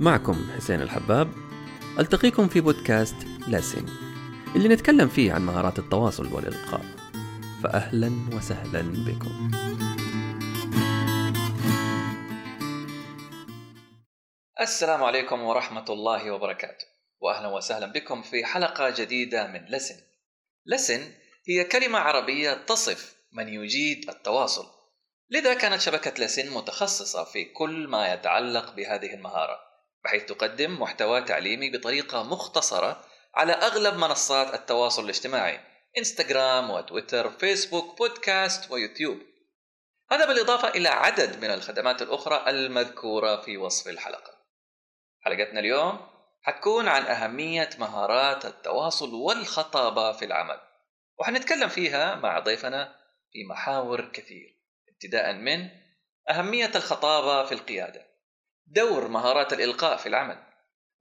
معكم حسين الحباب ألتقيكم في بودكاست لاسن اللي نتكلم فيه عن مهارات التواصل والإلقاء. فأهلا وسهلا بكم. السلام عليكم ورحمة الله وبركاته وأهلا وسهلا بكم في حلقة جديدة من لسن لسن هي كلمة عربية تصف من يجيد التواصل. لذا كانت شبكة لسن متخصصة في كل ما يتعلق بهذه المهارة. بحيث تقدم محتوى تعليمي بطريقة مختصرة على أغلب منصات التواصل الاجتماعي إنستغرام وتويتر فيسبوك بودكاست ويوتيوب. هذا بالإضافة إلى عدد من الخدمات الأخرى المذكورة في وصف الحلقة. حلقتنا اليوم حتكون عن أهمية مهارات التواصل والخطابة في العمل وحنتكلم فيها مع ضيفنا في محاور كثير ابتداء من أهمية الخطابة في القيادة. دور مهارات الإلقاء في العمل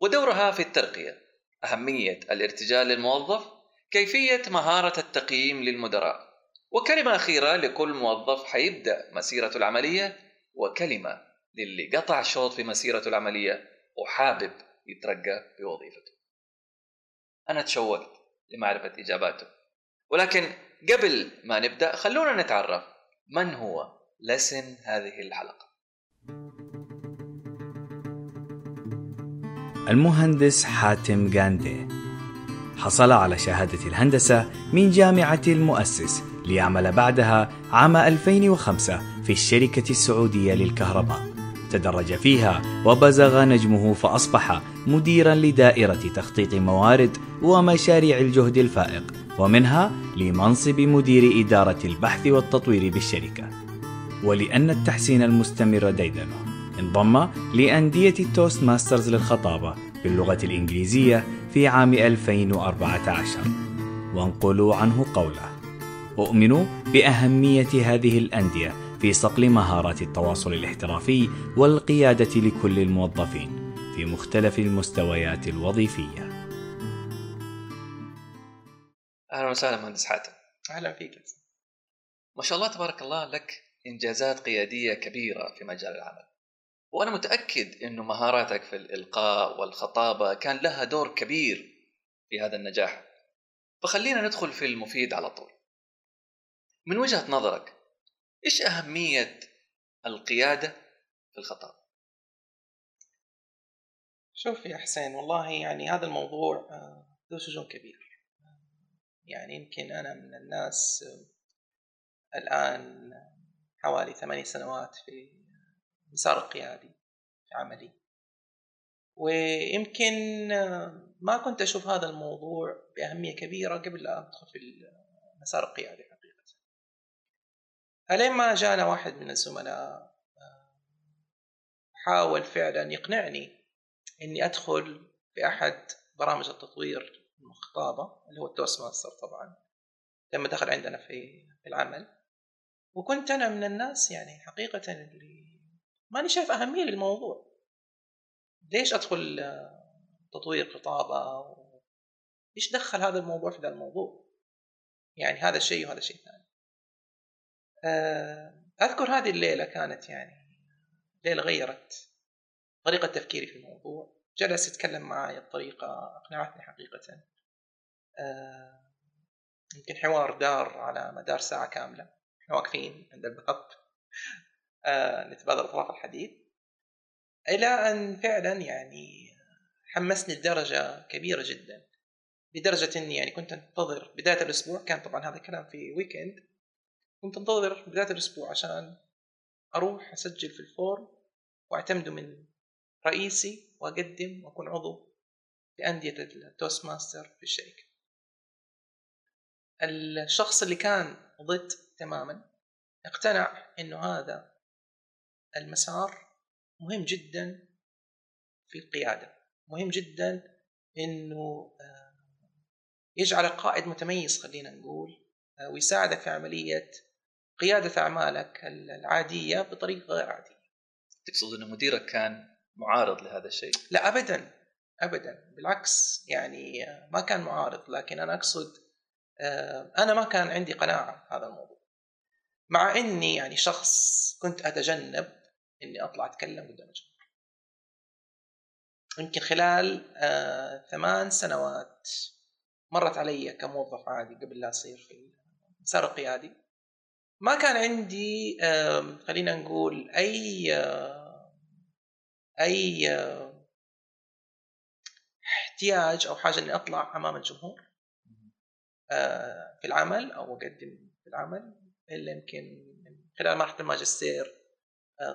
ودورها في الترقية. أهمية الارتجال للموظف كيفية مهارة التقييم للمدراء. وكلمة أخيرة لكل موظف حيبدأ مسيرته العملية وكلمة للي قطع شوط في مسيرته العملية وحابب يترقى بوظيفته أنا تشوقت لمعرفة إجاباته. ولكن قبل ما نبدأ خلونا نتعرف من هو لسن هذه الحلقة. المهندس حاتم جاندي حصل على شهادة الهندسة من جامعة المؤسس ليعمل بعدها عام 2005 في الشركة السعودية للكهرباء. تدرج فيها وبزغ نجمه فأصبح مديرا لدائرة تخطيط موارد ومشاريع الجهد الفائق ومنها لمنصب مدير إدارة البحث والتطوير بالشركة. ولأن التحسين المستمر ديدنه انضم لأندية ال Toastmasters للخطابة باللغة الإنجليزية في عام 2014 وانقلوا عنه قوله. أؤمن بأهمية هذه الأندية في صقل مهارات التواصل الاحترافي والقيادة لكل الموظفين في مختلف المستويات الوظيفية. أهلا وسهلا مهندس حاتم. أهلا فيك. ما شاء الله تبارك الله لك إنجازات قيادية كبيرة في مجال العمل. وأنا متأكد أنه مهاراتك في الإلقاء والخطابة كان لها دور كبير في هذا النجاح. فخلينا ندخل في المفيد على طول. من وجهة نظرك إيش أهمية القيادة في الخطابة؟ شوف يا حسين والله يعني هذا الموضوع آه، ذو شجون كبير. يعني يمكن أنا من الناس آه، الآن حوالي ثمانية سنوات في مسار القيادي في عملي. ويمكن ما كنت أشوف هذا الموضوع بأهمية كبيرة قبل لا أدخل في المسار القيادي حقيقة. ألين ما جانا واحد من الزملاء حاول فعلا يقنعني إني أدخل في أحد برامج التطوير الخطابة اللي هو ال Toastmaster طبعا لما دخل عندنا في العمل. وكنت أنا من الناس يعني حقيقة اللي ماني شايف أهمية للموضوع. ليش أدخل تطوير خطابة؟ ليش دخل هذا الموضوع في ذا الموضوع؟ يعني هذا الشيء وهذا شيء ثاني آه، أذكر هذه الليلة كانت يعني ليلة غيرت طريقة تفكيري في الموضوع. جلس يتكلم معي بطريقة أقنعتني حقيقة. آه، يمكن حوار دار على مدار ساعة كاملة. إحنا واقفين عند الباب نتبادل اطراف الحديث. إلى أن فعلا يعني حمسني لدرجة كبيرة جدا. لدرجه إني يعني كنت أنتظر بداية الأسبوع كان طبعا هذا الكلام في weekend كنت أنتظر بداية الأسبوع عشان أروح أسجل في ال form واعتمده من رئيسي وأقدم وأكون عضو في أندية التوستماستر في الشركة. الشخص اللي كان ضد تماما اقتنع إنه هذا المسار مهم جدا في القيادة. مهم جدا إنه آه، يجعلك قائد متميز خلينا نقول آه، ويساعدك في عملية قيادة أعمالك العادية بطريقة غير عادية. تقصد أن مديرك كان معارض لهذا الشيء؟ لا أبدا أبدا. بالعكس يعني آه، ما كان معارض لكن أنا أقصد أنا ما كان عندي قناعة هذا الموضوع. مع أني يعني شخص كنت أتجنب إني أطلع أتكلم قدام الجمهور. يمكن خلال آه ثمان سنوات مرت علي كموظف عادي قبل لا اصير في المسار القيادي ما كان عندي آه خلينا نقول أي آه أي آه احتياج أو حاجة إني أطلع أمام الجمهور آه في العمل أو أقدم في العمل إلا يمكن خلال مرحلة الماجستير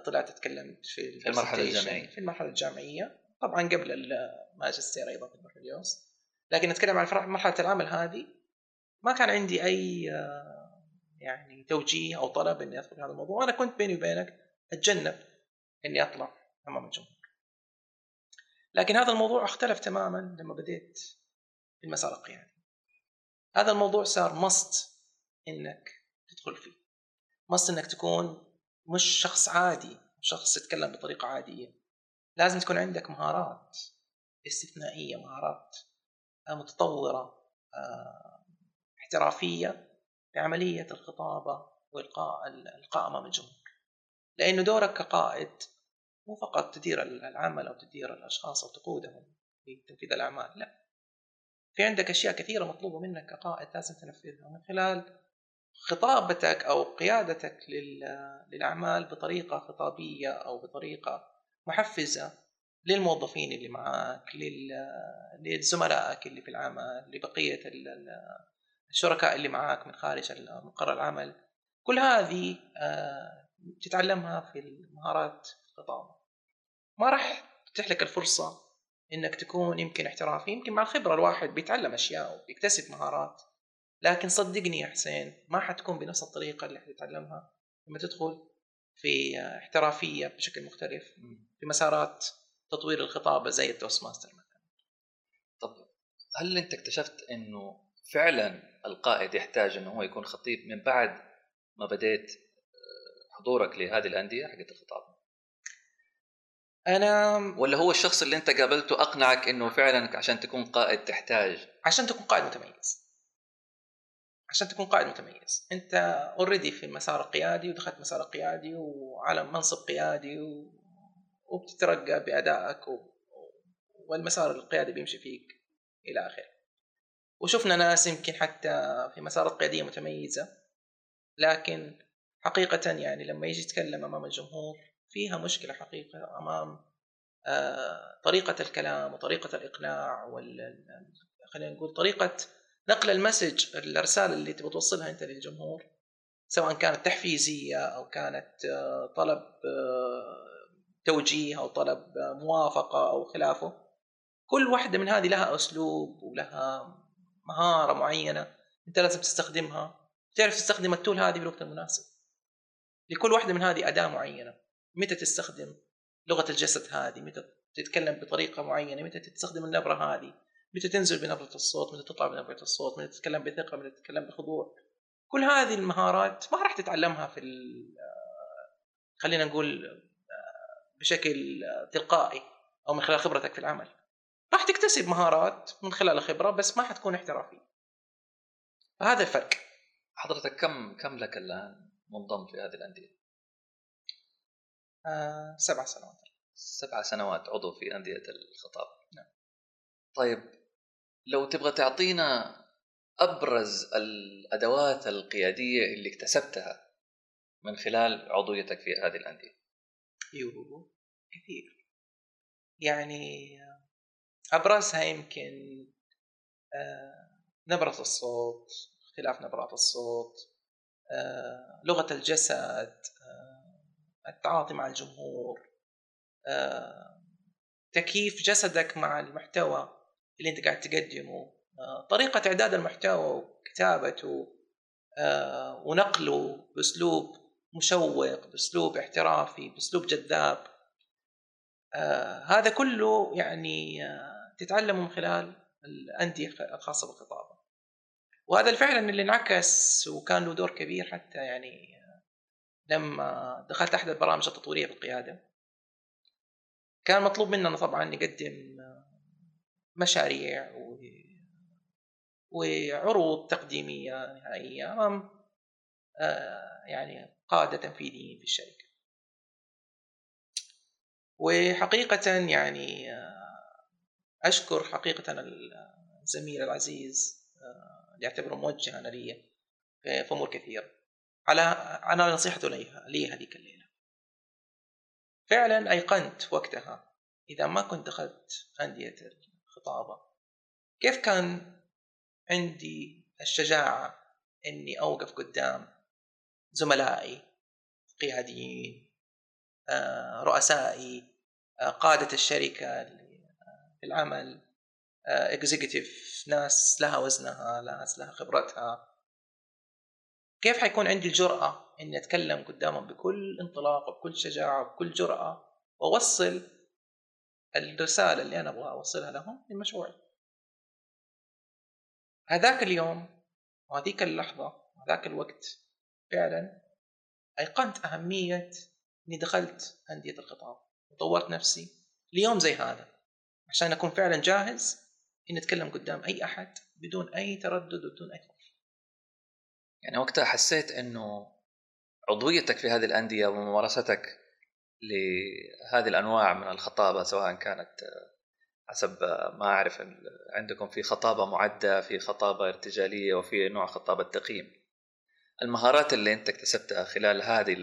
طلعت اتكلمت في في المرحلة ال presentation الجامعية. في المرحلة الجامعية. طبعا قبل الماجستير أيضا في البكالوريوس. لكن نتكلم عن مرحلة العمل هذه. ما كان عندي أي آه، يعني توجيه أو طلب إني أدخل في هذا الموضوع. وأنا كنت بيني وبينك أتجنب إني أطلع أمام الجمهور. لكن هذا الموضوع اختلف تماما لما بديت في المسار القيادي. هذا الموضوع صار مست إنك تدخل فيه. مست إنك تكون مش شخص عادي شخص يتكلم بطريقة عادية. لازم تكون عندك مهارات استثنائية مهارات آه، متطورة آه، احترافية في عملية الخطابة وإلقاء الالقاء أمام الجمهور. لأنه دورك كقائد مو فقط تدير العمل أو تدير الأشخاص أو تقودهم في تنفيذ الأعمال لا. في عندك أشياء كثيرة مطلوبة منك كقائد لازم تنفذها. من خلال خطابتك أو قيادتك لل- للأعمال بطريقة خطابية أو بطريقة محفزة للموظفين اللي لل- لزملائك اللي في العمل لبقية ال- ال- الشركاء اللي معك من خارج مقر العمل. كل هذه آه، تتعلمها في المهارات الخطابة. ما راح تتيح لك الفرصة إنك تكون يمكن احترافي يمكن مع الخبرة الواحد بيتعلم أشياء وبيكتسب مهارات. لكن صدقني يا حسين ما حتكون بنفس الطريقة اللي حتتعلمها لما تدخل في احترافية بشكل مختلف في مسارات تطوير الخطابه زي التوست ماستر مثلا. طب هل أنت اكتشفت إنه فعلا القائد يحتاج إنه هو يكون خطيب من بعد ما بديت آه، حضورك لهذه الأندية حقت الخطابه أنا ولا هو الشخص اللي أنت قابلته أقنعك إنه فعلا عشان تكون قائد تحتاج؟ عشان تكون قائد متميز. عشان تكون قائد متميز. أنت اوريدي في المسار القيادي ودخلت مسار قيادي وعلى منصب قيادي و... وبتترقى بأدائك و... والمسار القيادي بيمشي فيك إلى آخره. وشفنا ناس يمكن حتى في مسارات قيادية متميزة لكن حقيقة يعني لما يجي يتكلم أمام الجمهور فيها مشكلة حقيقة أمام آه، طريقة الكلام وطريقة الإقناع وال ال- خلينا نقول طريقة نقل المسج الرساله اللي تبغى توصلها أنت للجمهور سواء كانت تحفيزية أو كانت آه، طلب آه، توجيه أو طلب آه، موافقة أو خلافه كل واحدة من هذه لها أسلوب ولها مهارة معينة أنت لازم تستخدمها. تعرف تستخدم التول هذه بالوقت المناسب. لكل واحدة من هذه أداة معينة. متى تستخدم لغة الجسد هذه؟ متى تتكلم بطريقة معينة؟ متى تستخدم النبرة هذه؟ متى تنزل بنبرة الصوت متى تطلع بنبرة الصوت متى تتكلم بثقة متى تتكلم بخضوع. كل هذه المهارات ما راح تتعلمها في ال- خلينا نقول آه، بشكل آه، تلقائي أو من خلال خبرتك في العمل. راح تكتسب مهارات من خلال الخبرة بس ما حتكون احترافي فهذا الفرق. حضرتك كم كم لك الآن منضم في هذه الأندية؟ آه سبع سنوات. سبع سنوات عضو في أندية الخطابه نعم. طيب لو تبغى تعطينا أبرز الأدوات القيادية اللي اكتسبتها من خلال عضويتك في هذه الأندية. يوه كثير. يعني أبرزها يمكن آه، نبرة الصوت اختلاف نبرات الصوت آه، لغة الجسد آه، التعاطي مع الجمهور آه، تكييف جسدك مع المحتوى. اللي انت قاعد تقدمه. آه، طريقة إعداد المحتوى وكتابته آه، ونقله بأسلوب مشوق بأسلوب احترافي بأسلوب جذاب. آه هذا كله يعني تتعلمه من خلال الأندية الخاصة بالخطابة. وهذا فعلا اللي انعكس وكان له دور كبير حتى يعني لما دخلت أحد البرامج التطويرية في القياده كان مطلوب مننا طبعا نقدم مشاريع و- وعروض تقديمية نهائية امام آه، يعني قادة تنفيذيين في الشركة. وحقيقة يعني آه، أشكر حقيقة الزميل العزيز آه، اللي اعتبره موجها أنا لي في أمور كثيره على على نصيحته لي هذيك الليلة. فعلا أيقنت وقتها إذا ما كنت دخلت أندية الخطابه كيف كان عندي الشجاعة إني أوقف قدام زملائي قياديين آه، رؤسائي آه، قادة الشركة في العمل اكزيكتيف ناس لها وزنها ناس لها خبرتها. كيف حيكون عندي الجرأة إني أتكلم قدامهم بكل انطلاق وبكل شجاعة وبكل جرأة وأوصل الرسالة اللي أنا أبغى أوصلها لهم من مشروعي. هذاك اليوم وهذيك اللحظة وهذاك الوقت فعلا أيقنت أهمية إني دخلت أندية الخطاب وطورت نفسي ليوم زي هذا عشان أكون فعلا جاهز إني أتكلم قدام أي أحد بدون أي تردد وبدون أي خوف يعني وقتها حسيت إنه عضويتك في هذه الأندية وممارستك لهذه الأنواع من الخطابة سواء كانت حسب ما أعرف عندكم في خطابة معدة في خطابة ارتجالية وفي نوع خطابة تقييم. المهارات اللي أنت اكتسبتها خلال هذه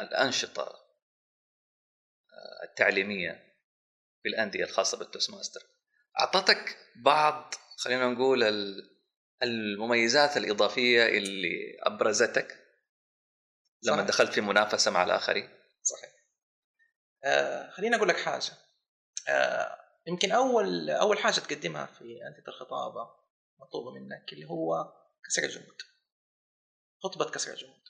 الأنشطة آه، التعليمية في الأندية الخاصة بالتوست ماستر أعطتك بعض خلينا نقول المميزات الإضافية اللي أبرزتك لما صحيح. دخلت في منافسة مع الآخرين؟ صحيح. آه خليني أقول لك حاجة. آه يمكن أول أول حاجة تقدمها في انتة الخطابة مطلوبة منك اللي هو كسر الجمود. خطبة كسر الجمود.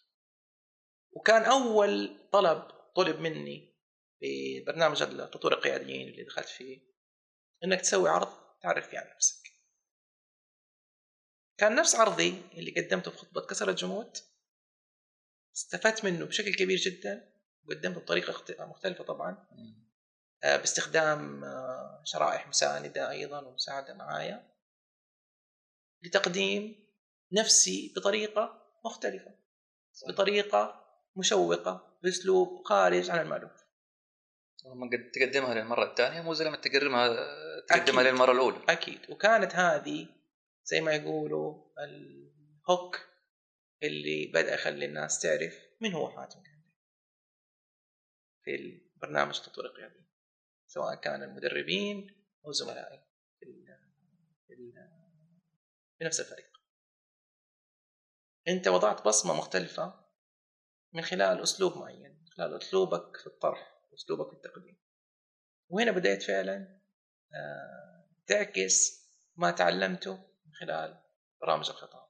وكان أول طلب طلب مني في برنامج التطوير القياديين اللي دخلت فيه إنك تسوي عرض تعرف فيه عن نفسك. كان نفس عرضي اللي قدمته في خطبة كسر الجمود. استفدت منه بشكل كبير جدا. وقدمته بطريقة مختلفة طبعا. آه، باستخدام آه، شرائح مساندة أيضا ومساعدة معايا. لتقديم نفسي بطريقة مختلفة بطريقة مشوقة بأسلوب خارج عن المألوف. لما تقدمها للمرة الثانية مو زي لما تقدمها تقدمها للمرة الأولى. أكيد. وكانت هذه زي ما يقولوا الهوك اللي بدأ يخلي الناس تعرف من هو حاتم. في البرنامج التطوير القيادي سواء كان المدربين أو زملائي في, في نفس الفريق. أنت وضعت بصمة مختلفة من خلال أسلوب معين من خلال أسلوبك في الطرح أسلوبك في التقديم. وهنا بدأت فعلا آه، تعكس ما تعلمته من خلال برامج الخطاب.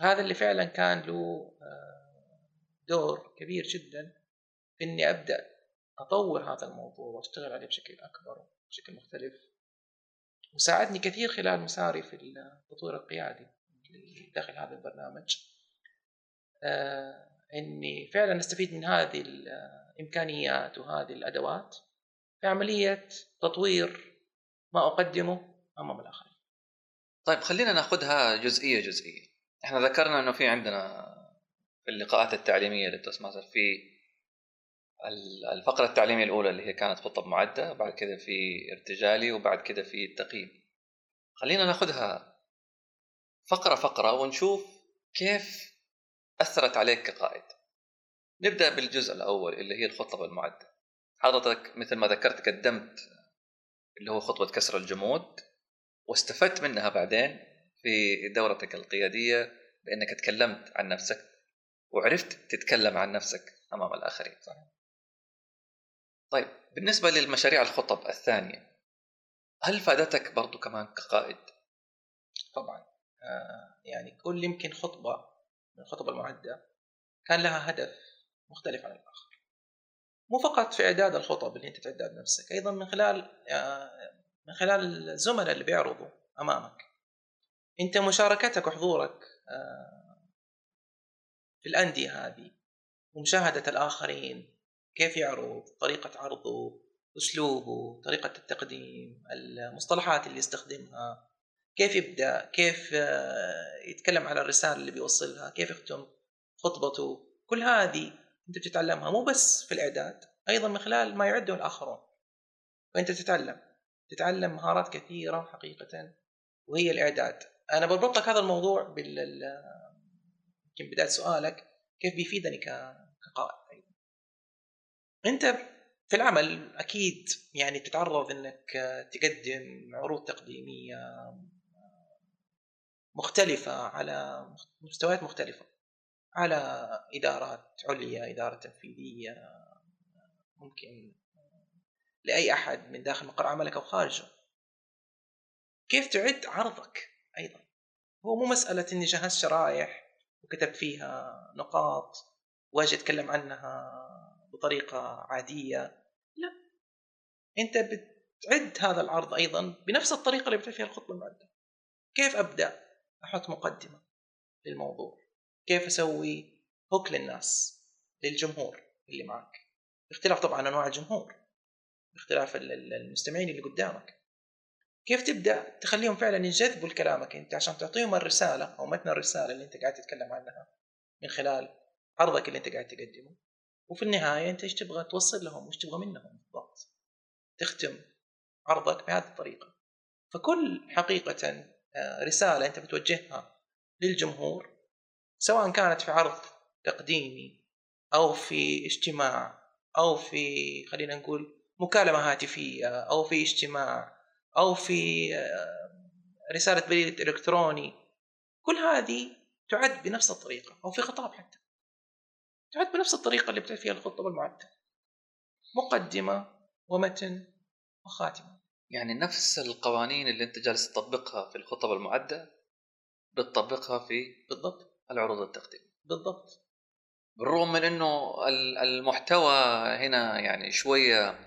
هذا اللي فعلا كان له آه، دور كبير جدا في إني أبدأ أطور هذا الموضوع وأشتغل عليه بشكل أكبر بشكل مختلف وساعدني كثير خلال مساري في التطوير القيادي داخل هذا البرنامج آه إني فعلا أستفيد من هذه الإمكانيات وهذه الأدوات في عملية تطوير ما أقدمه أمام الآخرين. طيب خلينا ناخذها جزئية جزئية. إحنا ذكرنا إنه في عندنا في اللقاءات التعليمية ماستر في الفقرة التعليمية الأولى اللي هي كانت خطب معدة بعد كذا في ارتجالي وبعد كذا في التقييم خلينا ناخذها فقرة فقرة ونشوف كيف أثرت عليك كقائد. نبدأ بالجزء الأول اللي هي الخطبة المعدة حضرتك مثل ما ذكرت قدمت اللي هو خطبة كسر الجمود واستفدت منها بعدين في دورتك القيادية بأنك تكلمت عن نفسك وعرفت تتكلم عن نفسك أمام الآخرين صحيح. طيب بالنسبة للمشاريع الخطب الثانية هل فادتك برضو كمان كقائد؟ طبعا. آه يعني كل يمكن خطبة من الخطب المعدة كان لها هدف مختلف عن الآخر. مو فقط في إعداد الخطب اللي أنت تعدها بنفسك أيضا من خلال آه من خلال الزملاء اللي بيعرضوا أمامك. أنت مشاركتك وحضورك آه في الأندية هذه ومشاهدة الآخرين كيف يعرض طريقة عرضه أسلوبه طريقة التقديم المصطلحات اللي يستخدمها كيف يبدأ كيف آه، يتكلم على الرسالة اللي بيوصلها كيف يختم خطبته. كل هذه أنت بتتعلمها مو بس في الإعداد أيضا من خلال ما يعده الآخرون. فأنت تتعلم تتعلم مهارات كثيرة حقيقة وهي الإعداد. أنا بربط لك هذا الموضوع بال يمكن بداية سؤالك كيف بيفيدني كقائد؟ انت في العمل أكيد يعني تتعرض انك تقدم عروض تقديمية مختلفة على مستويات مختلفة على إدارات عليا إدارة تنفيذية ممكن لأي أحد من داخل مقر عملك أو خارجه. كيف تعد عرضك أيضا؟ هو مو مسألة إني جهزت شرائح وكتبت فيها نقاط واجي أتكلم عنها بطريقة عادية لا. أنت بتعد هذا العرض أيضا بنفس الطريقة اللي بتعد فيها الخطبة المعدة. كيف أبدأ؟ أحط مقدمة للموضوع. كيف أسوي هوك للناس للجمهور اللي معك؟ باختلاف طبعا أنواع الجمهور باختلاف المستمعين اللي قدامك. كيف تبدأ؟ تخليهم فعلا ينجذبوا لكلامك أنت عشان تعطيهم الرسالة أو متن الرسالة اللي أنت قاعد تتكلم عنها من خلال عرضك اللي أنت قاعد تقدمه. وفي النهاية أنت إيش تبغى توصل لهم وإيش تبغى منهم؟ بالضبط تختم عرضك بهذه الطريقة. فكل حقيقة آه، رسالة أنت بتوجهها للجمهور سواء كانت في عرض تقديمي أو في اجتماع أو في خلينا نقول مكالمة هاتفية أو في اجتماع أو في آه، رسالة بريد إلكتروني كل هذه تعد بنفس الطريقة أو في خطاب حتى. تعد بنفس الطريقة اللي بتعد فيها الخطبه المعده مقدمة ومتن وخاتمة. يعني نفس القوانين اللي انت جالس تطبقها في الخطب المعده بتطبقها في بالضبط. العروض التقديم بالضبط. بالرغم من إنه المحتوى هنا يعني شوية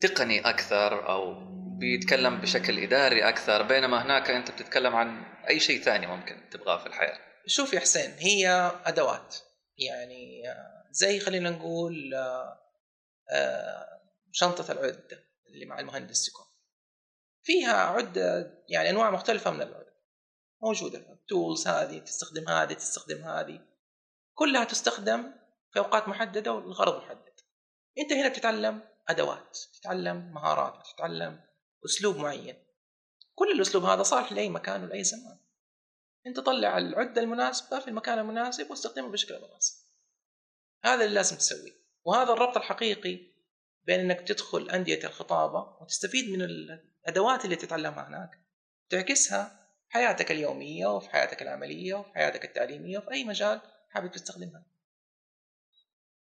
تقني أكثر أو بيتكلم بشكل إداري أكثر بينما هناك أنت بتتكلم عن أي شيء ثاني ممكن تبغاه في الحياة. شوف يا حسين هي أدوات. يعني زي خلينا نقول آه، شنطة العده اللي مع المهندس تكون فيها عدة يعني أنواع مختلفة من العده موجودة. التولز هذه تستخدم هذه تستخدم هذه. كلها تستخدم في أوقات محددة والغرض محدد. أنت هنا بتتعلم أدوات تتعلم مهارات تتعلم أسلوب معين. كل الأسلوب هذا صالح لأي مكان ولأي زمان. انت طلع العدة المناسبة في المكان المناسب واستخدمها بشكل مناسب هذا اللي لازم تسويه. وهذا الربط الحقيقي بين إنك تدخل أندية الخطابة وتستفيد من الأدوات اللي تتعلمها هناك. تعكسها في حياتك اليومية وفي حياتك العملية وفي حياتك التعليمية وفي أي مجال حابب تستخدمها.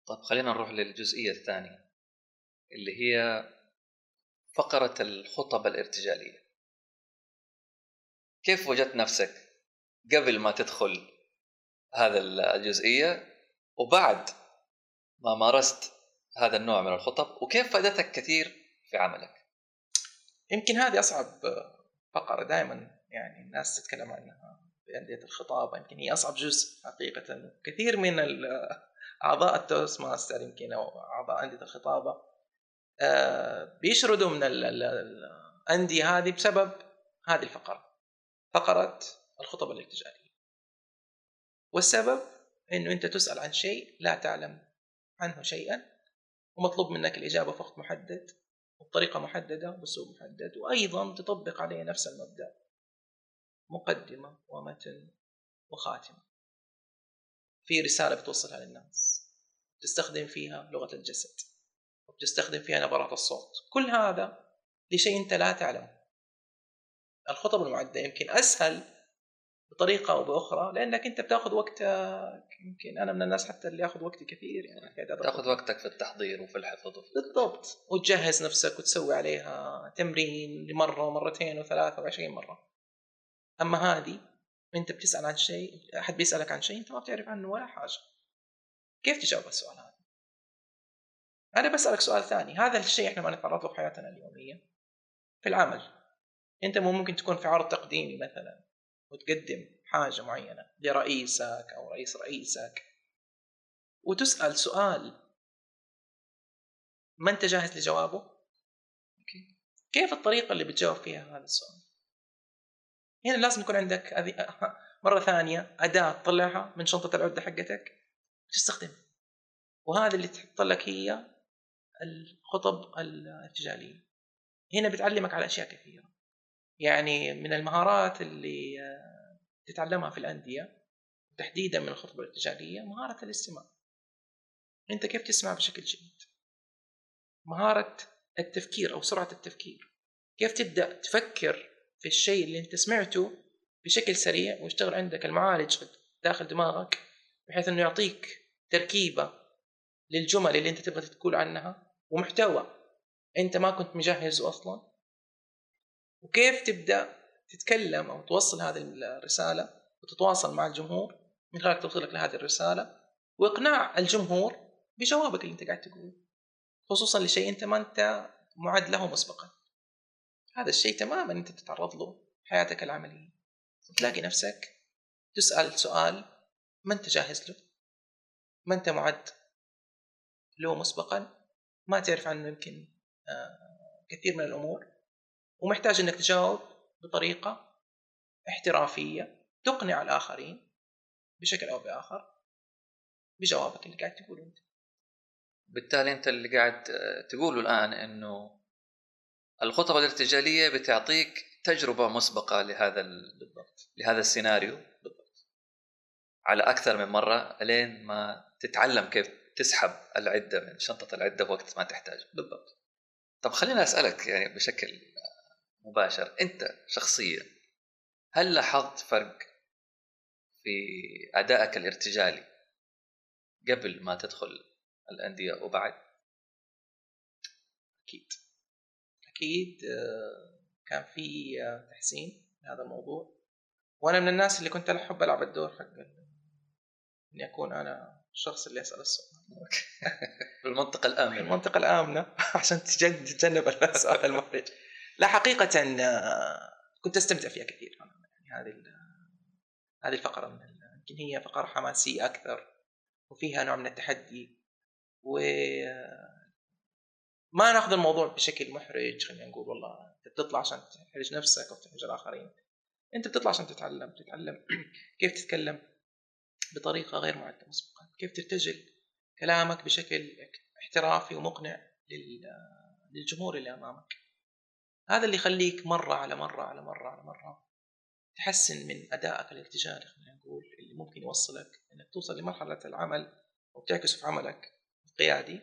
طيب خلينا نروح للجزئية الثانية اللي هي فقرة الخطب الارتجالية. كيف وجدت نفسك قبل ما تدخل هذا الجزئية وبعد ما مارست هذا النوع من الخطب وكيف فادتك كثير في عملك؟ يمكن هذه أصعب فقرة دائما يعني الناس تتكلم عنها في أندية الخطابة يمكن هي أصعب جزء حقيقة. كثير من أعضاء التوست ماستر يمكن أو أعضاء أندية الخطابة آه، بيشردوا من الأندية هذه بسبب هذه الفقرة. فقرة الخطب الارتجالية والسبب إنه أنت تسأل عن شيء لا تعلم عنه شيئا ومطلوب منك الإجابة في وقت محدد وبطريقة محددة وبأسلوب محدد وأيضا تطبق عليه نفس المبدأ. مقدمة ومتن وخاتمة. في رسالة بتوصلها للناس. تستخدم فيها لغة الجسد. وبتستخدم فيها نبرات الصوت. كل هذا لشيء أنت لا تعلمه. الخطب المعدة يمكن أسهل بطريقة أو بأخرى لأنك أنت بتأخذ وقتك يمكن أنا من الناس حتى اللي يأخذ وقتي كثير يعني تأخذ وقتك في التحضير وفي الحفظ وفي بالضبط. وتجهز نفسك وتسوي عليها تمرين لمرة ومرتين وثلاثة وعشرين مرة. أما هذه أنت بتسأل عن شيء أحد بيسألك عن شيء أنت ما بتعرف عنه ولا حاجة. كيف تجاوب السؤال هذا؟ أنا بسألك سؤال ثاني. هذا الشيء إحنا ما نتعرض له في حياتنا اليومية. في العمل. أنت مو ممكن تكون في عرض تقديمي مثلا. وتقدم حاجة معينة لرئيسك أو رئيس رئيسك. وتسأل سؤال. ما أنت جاهز لجوابه؟ كيف الطريقة اللي بتجاوب فيها هذا السؤال؟ هنا لازم يكون عندك مرة ثانية أداة تطلعها من شنطة العده حقتك. وتستخدمها وهذا اللي تحط لك هي الخطب الارتجاليه هنا بتعلمك على أشياء كثيرة. يعني من المهارات اللي آه، تتعلمها في الأندية تحديدا من الخطبه الارتجاليه مهارة الاستماع. أنت كيف تسمع بشكل جيد؟ مهارة التفكير أو سرعة التفكير. كيف تبدأ تفكر في الشيء اللي أنت سمعته بشكل سريع ويشتغل عندك المعالج داخل دماغك بحيث إنه يعطيك تركيبة للجمل اللي أنت تبغى تقول عنها ومحتوى أنت ما كنت مجهزه أصلا؟ وكيف تبدأ تتكلم أو توصل هذه الرسالة وتتواصل مع الجمهور؟ من خلال توصيلك لهذه الرسالة. وإقناع الجمهور بجوابك اللي أنت قاعد تقوله. خصوصا لشيء أنت ما أنت معد له مسبقا. هذا الشيء تماما أنت تتعرض له في حياتك العملية. تلاقي نفسك تسأل سؤال ما أنت جاهز له. ما أنت معد له مسبقا. ما تعرف عنه يمكن آه، كثير من الأمور. ومحتاج إنك تجاوب بطريقة احترافية تقنع الآخرين بشكل أو بآخر بجوابك اللي قاعد تقوله أنت. بالتالي أنت اللي قاعد تقوله الآن إنه الخطب الارتجالية بتعطيك تجربة مسبقة لهذا بالضبط لهذا السيناريو بالضبط. على أكثر من مرة لين ما تتعلم كيف تسحب العدة من شنطة العدة وقت ما تحتاج بالضبط. طب خليني أسألك يعني بشكل مباشر. أنت شخصيا هل لاحظت فرق في أدائك الارتجالي قبل ما تدخل الأندية وبعد؟ أكيد. أكيد آه، كان في آه، تحسين هذا الموضوع. وأنا من الناس اللي كنت أحب ألعب الدور حق إني أكون أنا الشخص اللي اسال السؤال. في المنطقة الآمنة. في المنطقة الآمنة عشان تتجنب السؤال المحرج لا حقيقة آه، كنت أستمتع فيها كثير. يعني هذه هذه الفقرة من يمكن هي فقرة حماسية أكثر وفيها نوع من التحدي و ما ناخذ الموضوع بشكل محرج خلينا نقول والله أنت بتطلع عشان تحرج نفسك أو تحرج الآخرين. أنت بتطلع عشان تتعلم تتعلم كيف تتكلم بطريقة غير معدة مسبقا. كيف ترتجل كلامك بشكل احترافي ومقنع للجمهور اللي أمامك. هذا اللي يخليك مرة على مرة على مرة على مرة تحسن من أدائك الارتجالي خلينا نقول اللي ممكن يوصلك إنك توصل لمرحلة العمل وبتعكسه في عملك القيادي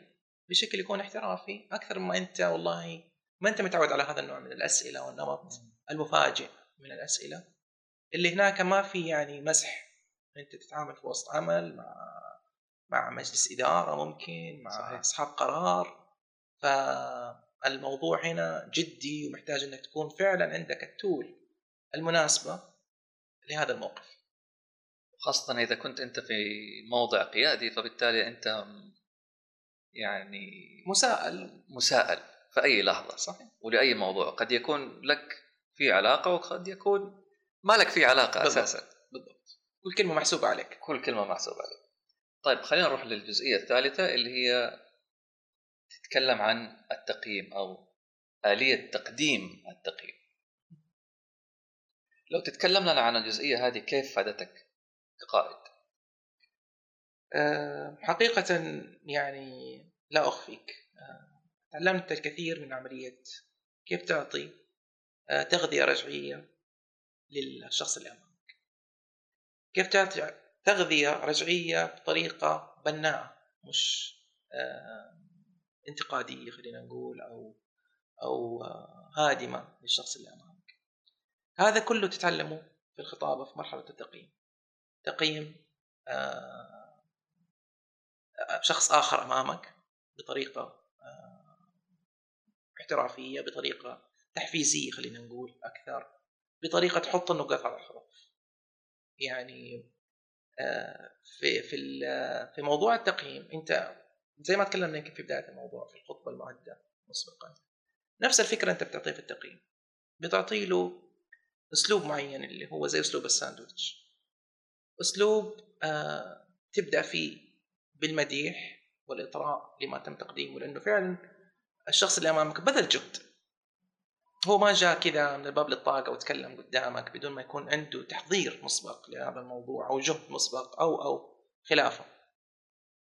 بشكل يكون احترافي أكثر ما أنت والله ما أنت متعود على هذا النوع من الأسئلة والنمط المفاجئ من الأسئلة. اللي هناك ما في يعني مسح أنت تتعامل في وسط عمل مع مع مجلس إدارة ممكن مع. أصحاب قرار. فالموضوع هنا جدي ومحتاج إنك تكون فعلا عندك التول المناسبة لهذا الموقف. خاصة إذا كنت أنت في موضع قيادي فبالتالي أنت يعني مساءل. مساءل في أي لحظة صحيح. ولأي موضوع. قد يكون لك في علاقة وقد يكون ما لك في علاقة بالضبط. أساسا. بالضبط. كل كلمة محسوبة عليك. كل كلمة محسوبة عليك. طيب خلينا نروح للجزئية الثالثة اللي هي تتكلم عن التقييم أو آلية تقديم التقييم. لو تتكلم لنا عن الجزئية هذه كيف فادتك كقائد؟ أه حقيقة يعني لا أخفيك. أه تعلمت الكثير من عملية كيف تعطي أه تغذية رجعية للشخص اللي أمامك. كيف تعطي تغذية رجعية بطريقة بناءة مش انتقادية خلينا نقول أو أو هادمة للشخص اللي أمامك. هذا كله تتعلمه في الخطابة في مرحلة التقييم. تقييم آه، شخص آخر أمامك بطريقة آه، احترافية بطريقة تحفيزية خلينا نقول أكثر بطريقة تحط النقاط على الحروف. يعني آه، في في في موضوع التقييم أنت زي ما تكلمنا يمكن في بداية الموضوع في الخطبة المعدة مسبقا. نفس الفكرة أنت بتعطيه في التقييم. بتعطي له أسلوب معين اللي هو زي أسلوب الساندويتش. أسلوب آه تبدأ فيه بالمديح والإطراء لما تم تقديمه لأنه فعلا الشخص اللي أمامك بذل جهد. هو ما جاء كذا من الباب للطاقة وتكلم قدامك بدون ما يكون عنده تحضير مسبق لهذا الموضوع أو جهد مسبق أو أو خلافه.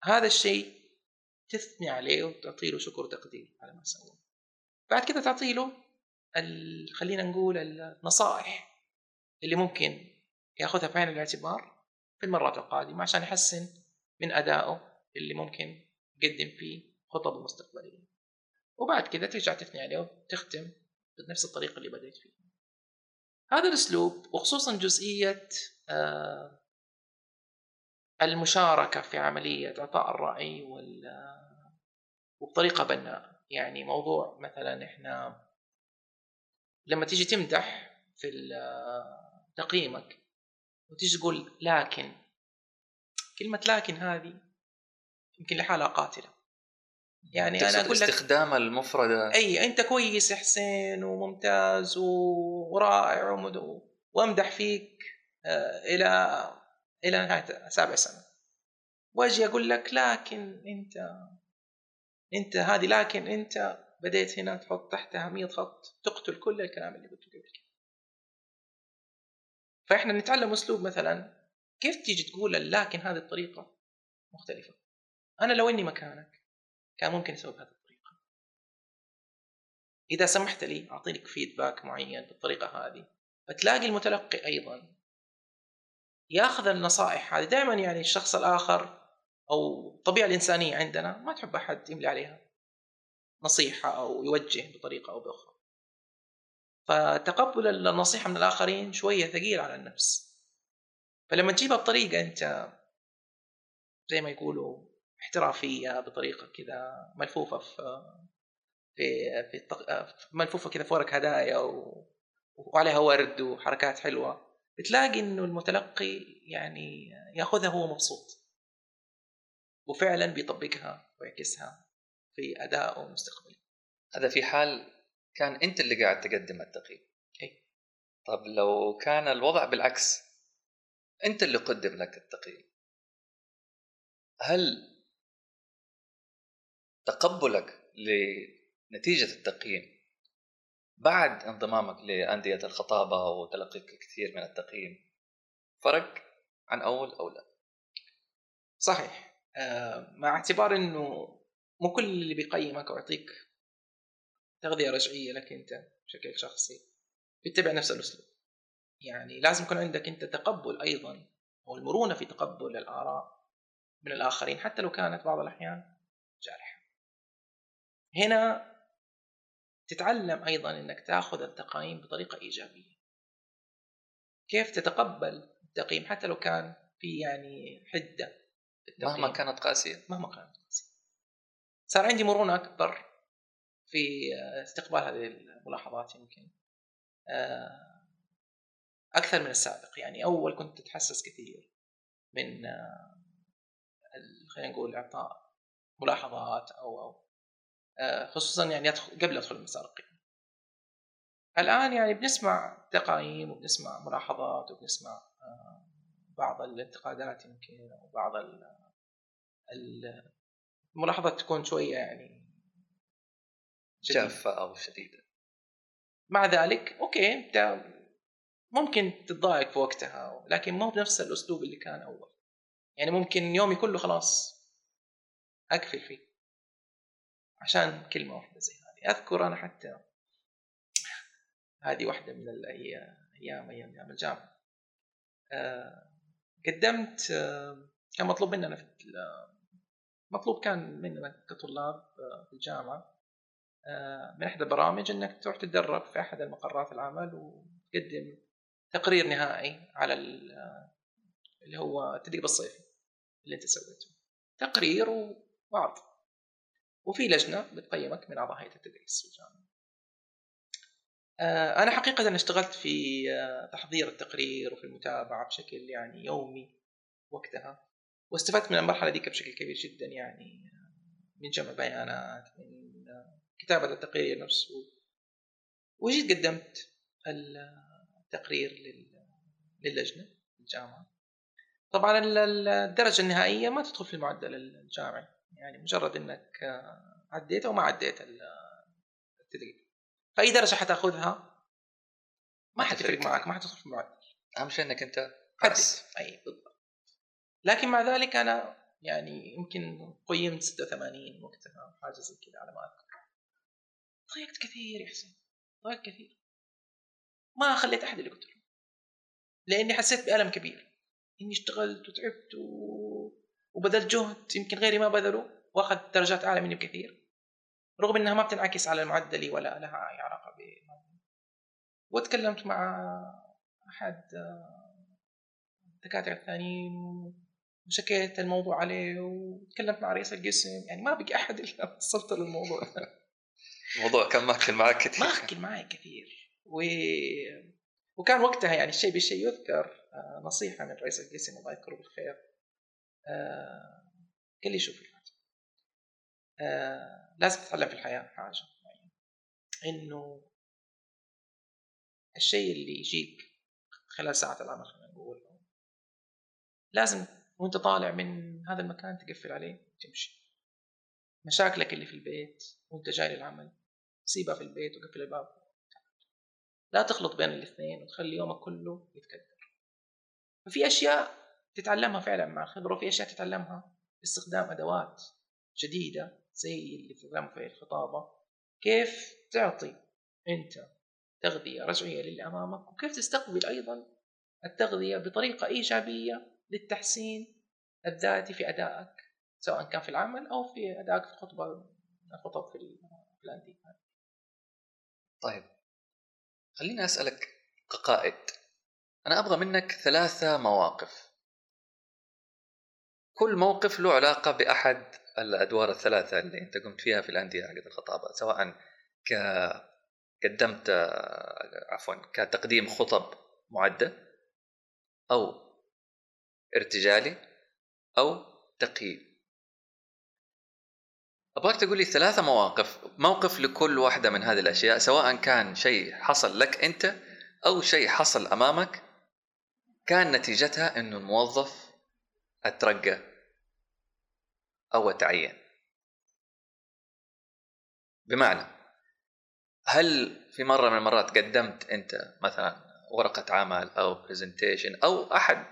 هذا الشيء تثني عليه وتعطي له شكر وتقدير على ما سوى بعد كده تعطي له. خلينا نقول النصائح اللي ممكن ياخذها في عين الاعتبار في المرات القادمة عشان يحسن من أدائه اللي ممكن يقدم فيه خطب المستقبليه وبعد كده ترجع تثني عليه وتختم بنفس الطريقة اللي بديت فيها هذا الأسلوب وخصوصا جزئية آه، المشاركة في عملية إعطاء الرأي وال وبطريقة بناءة. يعني موضوع مثلا إحنا لما تيجي تمدح في تقييمك وتيجي تقول لكن كلمة لكن هذه يمكن لحالها قاتلة. يعني أنا أقول لك استخدام المفردة. أي أنت كويس يا حسين وممتاز ورائع وأمدح فيك آه، إلى نهاية سابع سنة. وأجي أقول لك لكن أنت أنت هذه لكن أنت بديت هنا تحط تحتها 100 خط تقتل كل الكلام اللي قلته قبل كده. فإحنا نتعلم أسلوب مثلا كيف تيجي تقول لكن هذه الطريقة مختلفة. أنا لو إني مكانك كان ممكن أسوي بهذه الطريقة. إذا سمحت لي أعطيك فيدباك معين بالطريقة هذه فتلاقي المتلقي أيضا ياخذ النصائح هذه. دائما يعني الشخص الآخر أو الطبيعة الإنسانية عندنا ما تحب أحد يملي عليها نصيحة أو يوجه بطريقة أو بأخرى. فتقبل النصيحة من الآخرين شوية ثقيل على النفس. فلما تجيبها بطريقة أنت زي ما يقولوا احترافية بطريقة كذا ملفوفة في في ملفوفة كذا فورك هدايا و... وعليها ورد وحركات حلوة. بتلاقي إنه المتلقي يعني يأخذها هو مبسوط. وفعلا بيطبقها ويعكسها في أدائه المستقبلي. هذا في حال كان أنت اللي قاعد تقدم التقييم. إي. طب لو كان الوضع بالعكس أنت اللي قدم لك التقييم. هل تقبلك لنتيجة التقييم بعد انضمامك لأندية الخطابة وتلقيك كثير من التقييم فرق عن أول أو لا؟ صحيح. آه، مع اعتبار إنه مو كل اللي بيقيمك أو يعطيك تغذية رجعية لك أنت بشكل شخصي بيتبع نفس الأسلوب. يعني لازم يكون عندك أنت تقبل أيضا أو المرونة في تقبل الآراء من الآخرين حتى لو كانت بعض الأحيان جارحة. هنا تتعلم أيضا إنك تأخذ التقييم بطريقة إيجابية. كيف تتقبل التقييم حتى لو كان في يعني حدة مهما كانت قاسية. مهما كانت قاسية. صار عندي مرونة أكبر في استقبال هذه الملاحظات يمكن. آه، أكثر من السابق. يعني أول كنت أتحسس كثير من آه، خلينا نقول إعطاء ملاحظات أو آه، خصوصا يعني أدخل قبل أدخل المسار القيمي. الآن يعني بنسمع تقايم وبنسمع ملاحظات وبنسمع بعض الانتقادات يمكن أو بعض الملاحظات تكون شوية يعني جافه أو شديدة. مع ذلك أوكي أنت ممكن تتضايق في وقتها لكن مو بنفس الأسلوب اللي كان أول. يعني ممكن يومي كله خلاص أقفل فيه. عشان كلمة واحدة زي هذه. أذكر أنا حتى هذه واحدة من الأيام أيام أيام الجامعة. آه، قدمت آه، كان مطلوب مننا في مطلوب كان مننا كطلاب آه، في الجامعة من إحدى البرامج إنك تروح تتدرب في أحد المقرات العمل وتقدم تقرير نهائي على اللي هو التدريب الصيفي اللي أنت سويته. تقرير وعرض. وفي لجنة بتقيمك من أعضاء هيئة التدريس في الجامعة. آه، أنا حقيقة اشتغلت في تحضير التقرير وفي المتابعة بشكل يعني يومي وقتها واستفدت من المرحلة ذيك بشكل كبير جدا يعني من جمع بيانات من كتابة التقرير نفسه. وجيت قدمت التقرير للجنة الجامعة طبعا الدرجة النهائية ما تدخل في المعدل الجامعي. يعني مجرد إنك عديت أو ما عديت التدريب. فاي درجة حتاخذها ما حتفرق معك ما حتدخل في المعدل أهم شيء إنك أنت عديت اي بالضبط. لكن مع ذلك أنا يعني يمكن قيمت 86 وقتها حاجة زي كذا على ما أذكر. ضايقت كثير يا حسين ضايقت كثير. ما خليت أحد اللي قلت له لأني حسيت بألم كبير. إني اشتغلت وتعبت و... وبذلت جهد يمكن غيري ما بذله وأخذ درجات أعلى مني بكثير. رغم إنها ما بتنعكس على معدلي ولا لها أي علاقة ب وتكلمت مع أحد الدكاترة الثانيين وشكيت الموضوع عليه وتكلمت مع رئيس القسم يعني ما بقي أحد إلا وصلت للموضوع الموضوع. كان ماكل معك كثير. ماكل معي كثير. و... وكان وقتها يعني الشيء بالشيء يذكر آه، نصيحة من رئيس القسم الله يذكره بالخير. آه، قال لي شوف آه، لازم تتعلم في الحياة حاجة إنه الشيء اللي يجيك خلال ساعة العمل خلينا نقول لازم وأنت طالع من هذا المكان تقفل عليه وتمشي. مشاكلك اللي في البيت وأنت جاي للعمل سيبها في البيت وقفل الباب. لا تخلط بين الاثنين وتخلي يومك كله يتكدر. ففي أشياء تتعلمها فعلا مع الخبره وفي أشياء تتعلمها. باستخدام أدوات جديدة زي اللي تتعلمها في الخطابة. كيف تعطي أنت تغذية رجعية للي امامك وكيف تستقبل أيضا التغذية بطريقة إيجابية للتحسين الذاتي في أدائك سواء كان في العمل أو في أدائك في الخطبه الخطب في الانديه طيب خليني أسألك كقائد. أنا أبغى منك ثلاثة مواقف. كل موقف له علاقة بأحد الأدوار الثلاثة اللي أنت قمت فيها في الأندية حقت الخطابة سواء ك قدمت عفوا كتقديم خطب معدة أو ارتجالي أو تقييم. أبغاك تقول لي ثلاثة مواقف موقف لكل واحدة من هذه الأشياء سواء كان شيء حصل لك أنت أو شيء حصل أمامك كان نتيجتها إنه الموظف أترقى أو اتعين بمعنى هل في مرة من المرات قدمت أنت مثلا ورقة عمل أو برزنتيشن أو أحد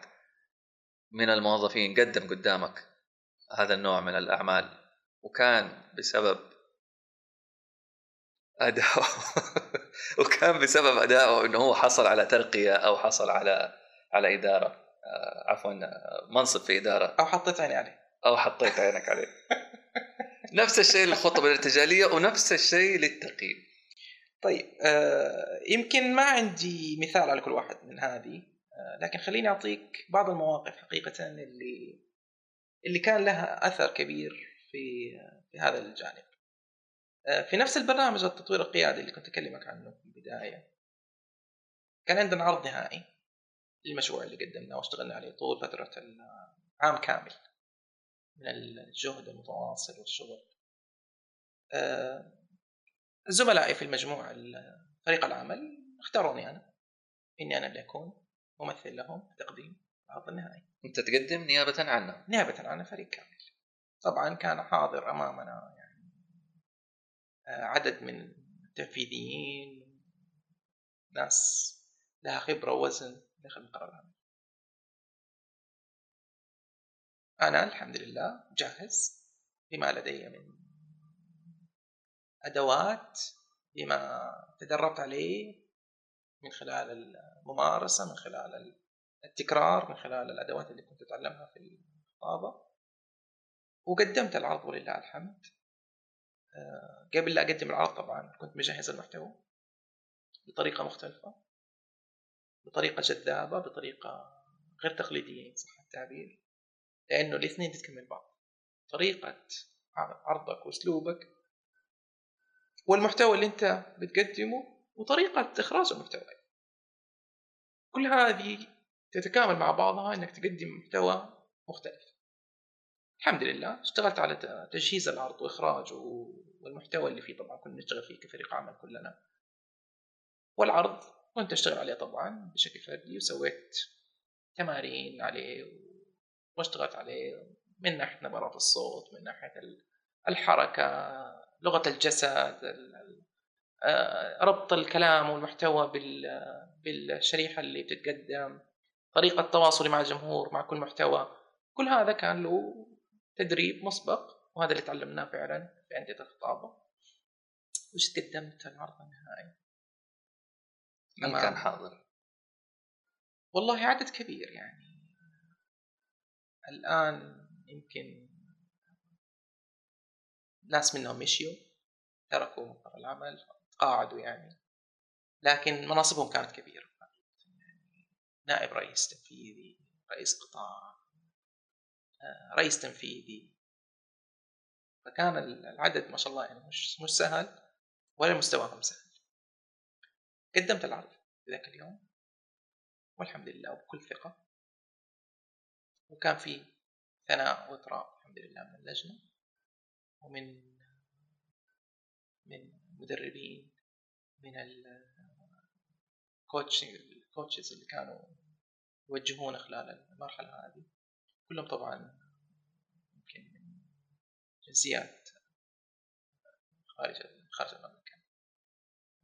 من الموظفين قدم قدامك هذا النوع من الأعمال وكان بسبب اداؤه وكان بسبب اداؤه إنه هو حصل على ترقية أو حصل على على إدارة آه، عفوا منصب في إدارة. أو حطيت عيني عليه. أو حطيت عينك عليه. نفس الشيء للخطب الارتجالية ونفس الشيء للتقييم طيب آه يمكن ما عندي مثال على كل واحد من هذه آه لكن خليني أعطيك بعض المواقف حقيقة اللي اللي كان لها أثر كبير في في هذا الجانب. آه في نفس البرنامج التطوير القيادي اللي كنت أكلمك عنه في البداية كان عندنا عرض نهائي للمشروع اللي قدمناه واشتغلنا عليه طول فترة عام كامل. من الجهد المتواصل والشغل. آه، زملائي في المجموعة فريق العمل اختاروني أنا. إني أنا اللي أكون ممثل لهم في تقديم العرض النهائي. أنت تقدم نيابة عنه. نيابة عن فريق كامل. طبعا كان حاضر أمامنا يعني آه، عدد من التنفيذيين ناس لها خبرة ووزن داخل مقر العمل أنا الحمد لله جاهز بما لدي من أدوات بما تدربت عليه من خلال الممارسة من خلال التكرار من خلال الأدوات اللي كنت أتعلمها في الخطابة وقدمت العرض ولله الحمد. آه، قبل لا أقدم العرض طبعا كنت مجهز المحتوى بطريقة مختلفة بطريقة جذابة بطريقة غير تقليدية صح التعبير؟ لأنه الاثنين تكمل بعض. طريقة عرضك وأسلوبك والمحتوى اللي أنت بتقدمه وطريقة إخراج المحتوى. كل هذه تتكامل مع بعضها أنك تقدم محتوى مختلف. الحمد لله اشتغلت على تجهيز العرض وإخراجه والمحتوى اللي فيه طبعا كنا نشتغل فيه كفريق عمل كلنا. والعرض كنت أشتغل عليه طبعا بشكل فردي وسويت تمارين عليه واشتغلت عليه من ناحية نبرات الصوت من ناحية الحركة لغة الجسد آه، ربط الكلام والمحتوى بالشريحة اللي بتتقدم طريقة تواصلي مع الجمهور مع كل محتوى كل هذا كان له تدريب مسبق وهذا اللي تعلمناه فعلا في أندية الخطابة وش قدمت العرض النهائي من. كان حاضر؟ والله عدد كبير يعني الآن يمكن ناس منهم مشيوا تركوا مقر العمل تقاعدوا يعني. لكن مناصبهم كانت كبيرة. نائب رئيس تنفيذي رئيس قطاع آه، رئيس تنفيذي. فكان العدد ما شاء الله يعني مش مش سهل ولا مستواهم سهل. قدمت العرض ذاك اليوم والحمد لله وبكل ثقة. وكان في ثناء وإطراء الحمد لله من اللجنة ومن من مدربين من الكوتشز اللي كانوا يوجهونا خلال المرحلة هذه. كلهم طبعا يمكن من جنسيات خارج خارج المملكة.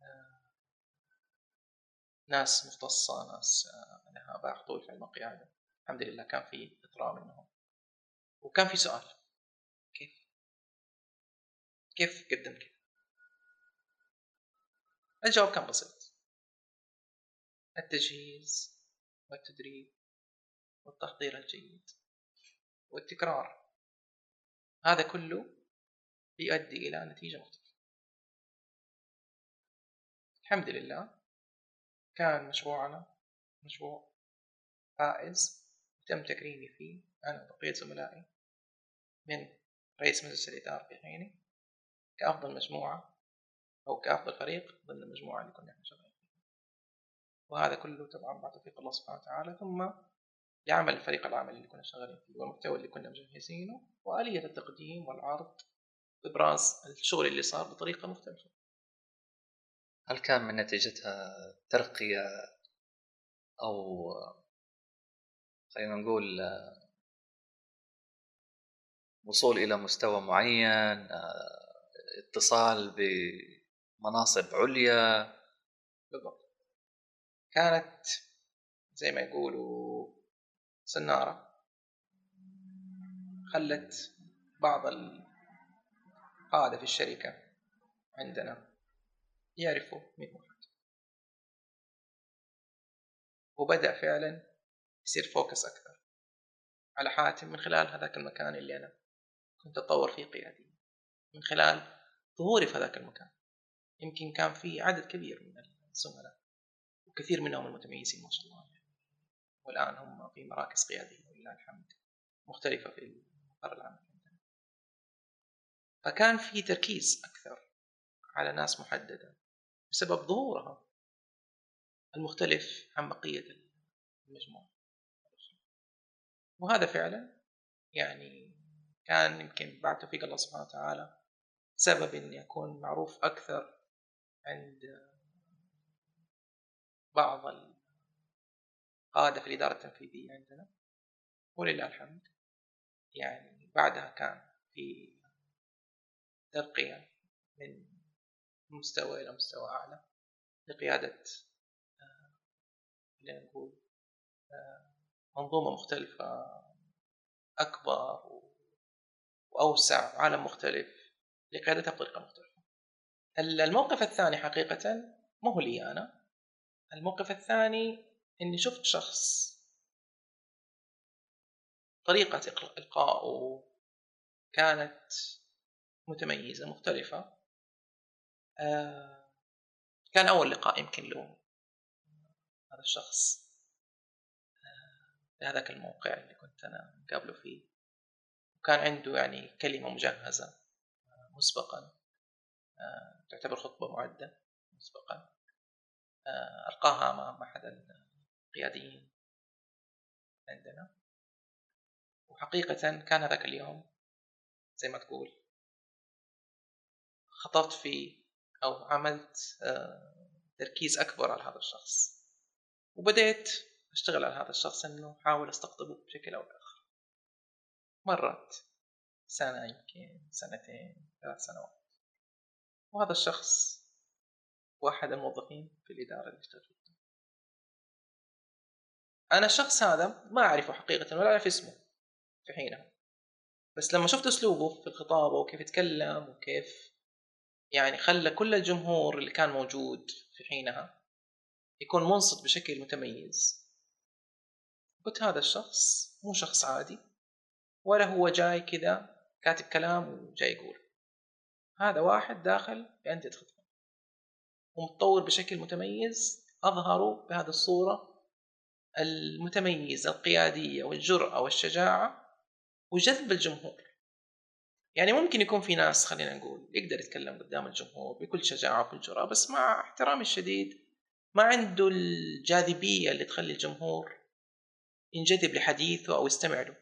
آه، ناس مختصة ناس آه، لها باع طول في علم القيادة الحمد لله كان في إطراء منهم. وكان في سؤال. كيف؟ كيف قدمت كذا الجواب كان بسيط. التجهيز والتدريب والتحضير الجيد والتكرار. هذا كله يؤدي إلى نتيجة مختلفة. الحمد لله كان مشروعنا مشروع فائز تم تكريمي فيه. أنا وبقية زملائي من رئيس مجلس الإدارة في حيني كأفضل مجموعة أو كأفضل فريق ضمن المجموعة اللي كنا إحنا شغالين فيها. وهذا كله طبعا بعد توفيق الله سبحانه وتعالى ثم لعمل الفريق العمل اللي كنا شغالين فيه والمحتوى اللي كنا مجهزينه وآلية التقديم والعرض وإبراز الشغل اللي صار بطريقة مختلفة. هل كان من نتيجتها ترقية أو خلينا نقول وصول إلى مستوى معين اتصال بمناصب عليا. بالضبط. كانت زي ما يقولوا سنارة. خلت بعض القادة في الشركة عندنا يعرفوا مين حاتم وبدأ فعلا يصير فوكس أكثر. على حاتم من خلال هذاك المكان اللي أنا كنت أتطور فيه قياديا من خلال ظهوري في هذاك المكان. يمكن كان في عدد كبير من الزملاء وكثير منهم المتميزين ما شاء الله. والآن هم في مراكز قيادية ولله الحمد. مختلفة في مقر العمل. فكان في تركيز أكثر على ناس محددة بسبب ظهورها المختلف عن بقية المجموعة. وهذا فعلا يعني كان يمكن بعد توفيق الله سبحانه وتعالى سبب اني اكون معروف أكثر عند بعض القادة في الإدارة التنفيذية عندنا. ولله الحمد. يعني بعدها كان في ترقية من مستوى إلى مستوى أعلى لقيادة خلينا نقول منظومة مختلفة أكبر وأوسع وعالم مختلف لقيادتها بطريقة مختلفة. الموقف الثاني حقيقة مو هو لي أنا. الموقف الثاني إني شفت شخص طريقة إلقائه كانت متميزة مختلفة. آه، كان أول لقاء يمكن له هذا الشخص. في هذاك الموقع اللي كنت أنا مقابله فيه. وكان عنده يعني كلمة مجهزة مسبقا آه، تعتبر خطبة معدة مسبقا آه، ألقاها أمام أحد القياديين عندنا. وحقيقة كان هذاك اليوم زي ما تقول خطرت فيه أو عملت آه، تركيز أكبر على هذا الشخص. وبديت أشتغل على هذا الشخص إنه أحاول أستقطبه بشكل أو بآخر. مرت سنة يمكن سنتين ثلاث سنوات. وهذا الشخص واحد الموظفين في الإدارة اللي اشتغل فيها أنا الشخص هذا ما أعرفه حقيقة ولا أعرف اسمه في حينها. بس لما شفت أسلوبه في الخطابة وكيف يتكلم وكيف يعني خلى كل الجمهور اللي كان موجود في حينها يكون منصت بشكل متميز قلت هذا الشخص مو شخص عادي. ولا هو جاي كذا كاتب كلام وجاي يقول. هذا واحد داخل في أندية خطبة. ومتطور بشكل متميز. أظهروا بهذه الصورة المتميزة القيادية والجرأة والشجاعة وجذب الجمهور. يعني ممكن يكون في ناس خلينا نقول يقدر يتكلم قدام الجمهور بكل شجاعة وكل جرأة بس مع احترامي الشديد ما عنده الجاذبية اللي تخلي الجمهور ينجذب لحديثه أو يستمع له.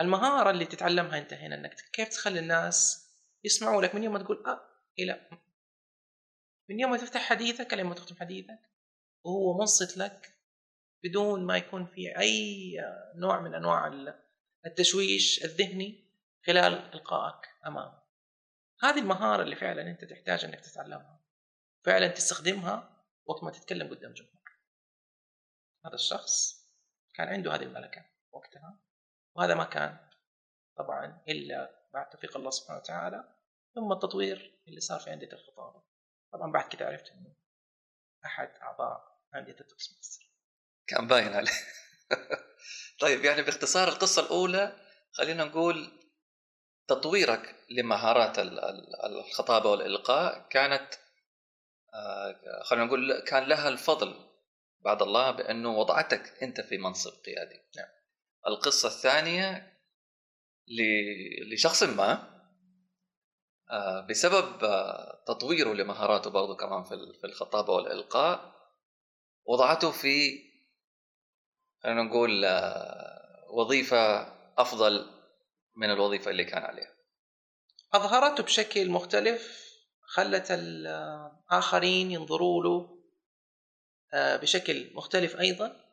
المهارة اللي تتعلمها أنت هنا أنك كيف تخلي الناس يسمعوا لك؟ من يوم ما تقول أه إلى من يوم ما تفتح حديثك لين ما تختم حديثك وهو منصت لك بدون ما يكون في أي نوع من أنواع التشويش الذهني خلال إلقائك أمامه هذه المهارة اللي فعلا أنت تحتاج أنك تتعلمها. فعلا تستخدمها وقت ما تتكلم قدام جمهور هذا الشخص كان عنده هذه الملكة وقتها وهذا ما كان طبعا إلا بعد توفيق الله سبحانه وتعالى ثم التطوير اللي صار في أندية الخطابة. طبعا بعد كده عرفت أنه أحد أعضاء أندية التوست ماستر كان باين عليه. طيب يعني باختصار القصة الأولى خلينا نقول تطويرك لمهارات الخطابة والإلقاء كانت آه، خلينا نقول كان لها الفضل بعد الله بأنه وضعتك أنت في منصب قيادي نعم. القصة الثانية لشخص ما آه، بسبب آه، تطويره لمهاراته برضو كمان في الخطابة والإلقاء وضعته في خلينا نقول وظيفة أفضل من الوظيفة اللي كان عليها أظهرته بشكل مختلف خلت الآخرين ينظروا له آه، بشكل مختلف أيضا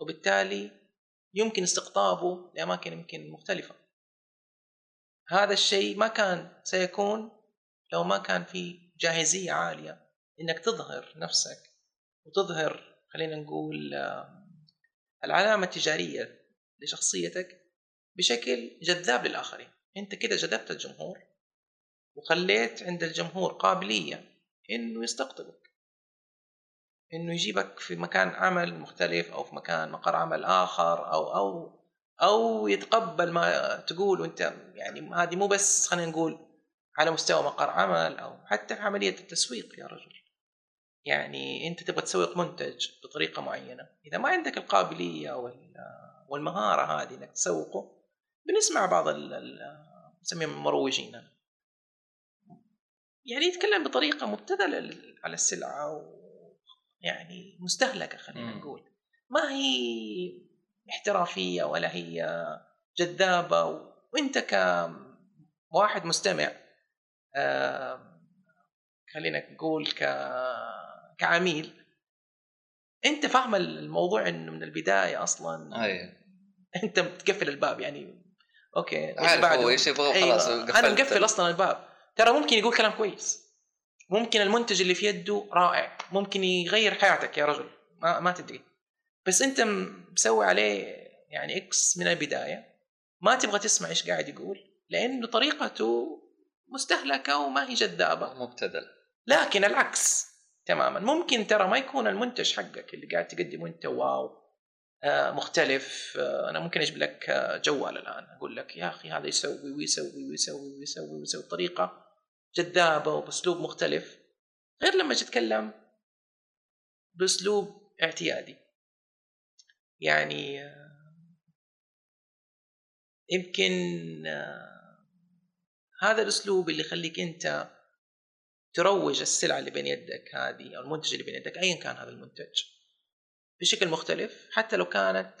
وبالتالي يمكن استقطابه لأماكن يمكن مختلفة. هذا الشيء ما كان سيكون لو ما كان في جاهزية عالية إنك تظهر نفسك وتظهر خلينا نقول العلامة التجارية لشخصيتك بشكل جذاب للآخرين. أنت كده جذبت الجمهور وخليت عند الجمهور قابلية إنه يستقطبك إنه يجيبك في مكان عمل مختلف أو في مكان مقر عمل آخر أو أو أو يتقبل ما تقول وأنت يعني هذه مو بس خلينا نقول على مستوى مقر عمل أو حتى في عملية التسويق يا رجل. يعني أنت تبغى تسوق منتج بطريقة معينة إذا ما عندك القابلية والمهارة هذه إنك تسوقه بنسمع بعض نسميهم المروجين. يعني يتكلم بطريقة مبتذلة على السلعة يعني مستهلكة خلينا نقول. ما هي احترافية ولا هي جذابة وانت كواحد مستمع خلينا نقول ك كعميل انت فاهم الموضوع إنه من البداية أصلا. أيه. انت بتقفل الباب يعني. okay عارف هو إيش يبغى خلاص أيوة. أنا مقفل أصلا الباب. ترى ممكن يقول كلام كويس. ممكن المنتج اللي في يده رائع. ممكن يغير حياتك يا رجل. ما, ما تدري. بس انت مسوي عليه يعني X من البداية. ما تبغى تسمع إيش قاعد يقول لأنه طريقته مستهلكة وما هي جذابة. مبتذل. لكن العكس تماما. ممكن ترى ما يكون المنتج حقك اللي قاعد تقدمه أنت واو آه مختلف آه أنا ممكن أجيب لك آه جوال الآن. أقول لك يا أخي هذا يسوي ويسوي ويسوي ويسوي ويسوي بطريقه جذابة وبأسلوب مختلف غير لما تتكلم بأسلوب اعتيادي. يعني يمكن هذا الأسلوب اللي يخليك أنت تروج السلعه اللي بين يدك هذه أو المنتج اللي بين يدك ايا كان هذا المنتج بشكل مختلف. حتى لو كانت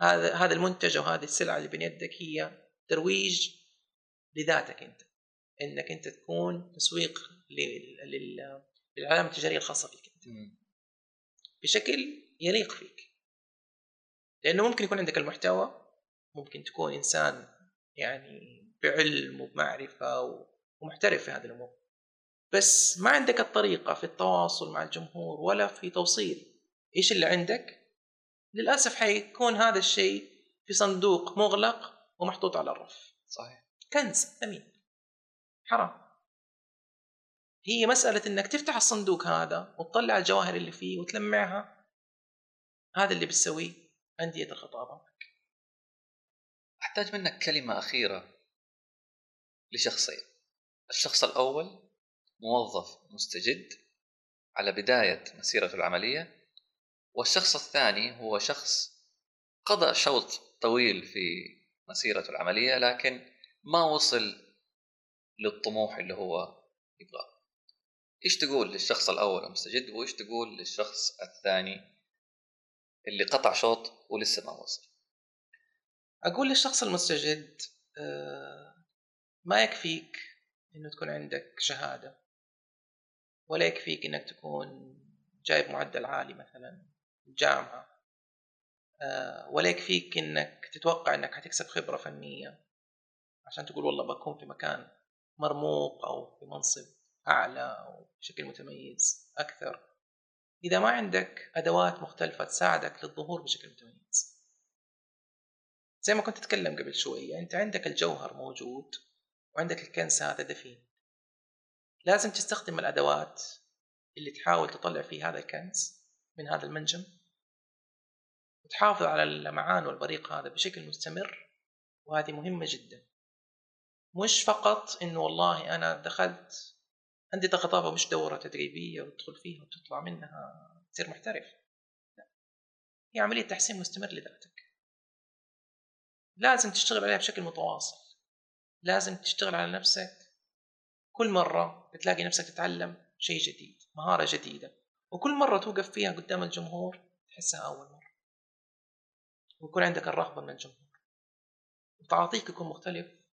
هذا هذا المنتج أو هذه السلعه اللي بين يدك هي ترويج لذاتك أنت. إنك أنت تكون تسويق للعلامة التجارية الخاصة فيك. انت بشكل يليق فيك. لأنه ممكن يكون عندك المحتوى ممكن تكون إنسان يعني بعلم وبمعرفة ومحترف في هذه الأمور. بس ما عندك الطريقة في التواصل مع الجمهور ولا في توصيل. إيش اللي عندك؟ للأسف حيكون هذا الشيء في صندوق مغلق ومحطوط على الرف. صحيح. كنز ثمين حرام. هي مسألة إنك تفتح الصندوق هذا وتطلع الجواهر اللي فيه وتلمعها. هذا اللي بتسويه انديه الخطابة. أحتاج منك كلمة أخيرة لشخصين. الشخص الأول موظف مستجد على بداية مسيرته العملية والشخص الثاني هو شخص قضى شوط طويل في مسيرته العملية لكن ما وصل للطموح اللي هو يبغاه. إيش تقول للشخص الأول المستجد وإيش تقول للشخص الثاني اللي قطع شوط ولسه ما وصل؟ أقول للشخص المستجد آه، ما يكفيك إنه تكون عندك شهادة ولا يكفيك إنك تكون جايب معدل عالي مثلا جامعة آه، ولا يكفيك إنك تتوقع إنك حتكسب خبرة فنية عشان تقول والله بكون في مكان مرموق أو في منصب أعلى أو بشكل متميز أكثر. إذا ما عندك أدوات مختلفة تساعدك للظهور بشكل متميز. زي ما كنت اتكلم قبل شوية أنت عندك الجوهر موجود وعندك الكنز هذا دفين لازم تستخدم الأدوات اللي تحاول تطلع فيه هذا الكنز من هذا المنجم وتحافظ على اللمعان والبريق هذا بشكل مستمر وهذه مهمة جدا. مش فقط إنه والله أنا دخلت عندي خطابة مش دورة تدريبية وتدخل فيها وتطلع منها تصير محترف. لا. هي عملية تحسين مستمر لذاتك. لازم تشتغل عليها بشكل متواصل. لازم تشتغل على نفسك. كل مرة بتلاقي نفسك تتعلم شيء جديد مهارة جديدة. وكل مرة توقف فيها قدام الجمهور تحسها أول مرة. ويكون عندك الرغبة من الجمهور. وتعاطيك يكون مختلف.